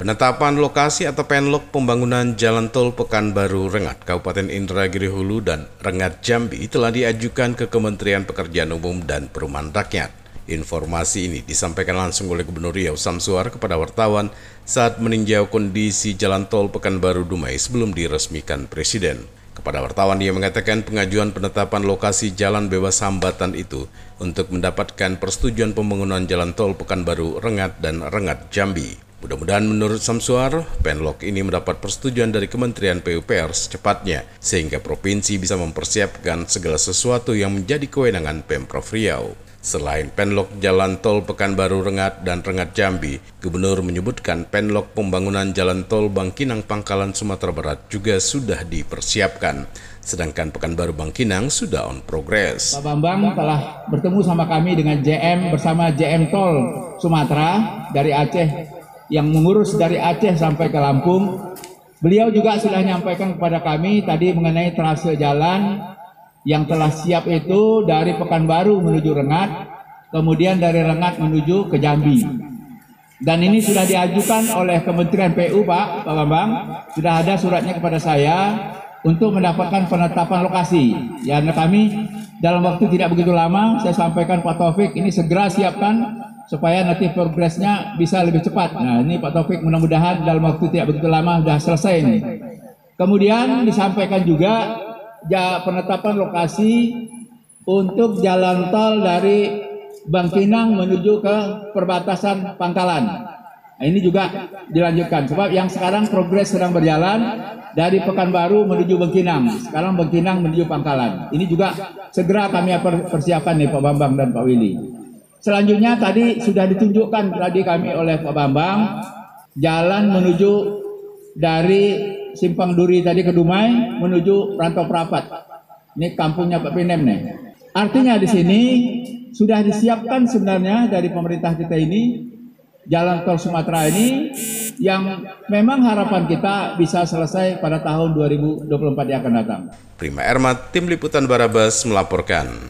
Penetapan lokasi atau penlok pembangunan Jalan Tol Pekanbaru Rengat, Kabupaten Indragiri Hulu dan Rengat Jambi telah diajukan ke Kementerian Pekerjaan Umum dan Perumahan Rakyat. Informasi ini disampaikan langsung oleh Gubernur Riau Samsuar kepada wartawan saat meninjau kondisi Jalan Tol Pekanbaru Dumai sebelum diresmikan Presiden. Kepada wartawan dia mengatakan pengajuan penetapan lokasi jalan bebas hambatan itu untuk mendapatkan persetujuan pembangunan Jalan Tol Pekanbaru Rengat dan Rengat Jambi. Mudah-mudahan menurut Samsuar, penlok ini mendapat persetujuan dari Kementerian PUPR secepatnya, sehingga provinsi bisa mempersiapkan segala sesuatu yang menjadi kewenangan Pemprov Riau. Selain penlok Jalan Tol Pekanbaru Rengat dan Rengat Jambi, Gubernur menyebutkan penlok pembangunan Jalan Tol Bangkinang Pangkalan Sumatera Barat juga sudah dipersiapkan. Sedangkan Pekanbaru Bangkinang sudah on progress. Pak Bambang telah bertemu sama kami dengan JM bersama JM Tol Sumatera dari Aceh yang mengurus dari Aceh sampai ke Lampung. Beliau juga sudah menyampaikan kepada kami tadi mengenai trase jalan yang telah siap itu dari Pekanbaru menuju Rengat, kemudian dari Rengat menuju ke Jambi. Dan ini sudah diajukan oleh Kementerian PU Pak, Pak Bambang, sudah ada suratnya kepada saya untuk mendapatkan penetapan lokasi. Ya, kami dalam waktu tidak begitu lama, saya sampaikan Pak Taufik ini segera siapkan supaya nanti progresnya bisa lebih cepat. Nah ini Pak Taufik mudah-mudahan dalam waktu tidak begitu lama sudah selesai ini. Kemudian disampaikan juga ya, penetapan lokasi untuk jalan tol dari Bangkinang menuju ke perbatasan Pangkalan. Nah, ini juga dilanjutkan sebab yang sekarang progres sedang berjalan dari Pekanbaru menuju Bangkinang. Sekarang Bangkinang menuju Pangkalan. Ini juga segera kami persiapkan nih Pak Bambang dan Pak Willy. Selanjutnya tadi sudah ditunjukkan tadi kami oleh Pak Bambang jalan menuju dari Simpang Duri tadi ke Dumai menuju Rantau Perapat. Ini kampungnya Pak Pinem nih. Artinya di sini sudah disiapkan sebenarnya dari pemerintah kita ini jalan tol Sumatera ini yang memang harapan kita bisa selesai pada tahun 2024 yang akan datang. Prima Ermat, Tim Liputan Barabas melaporkan.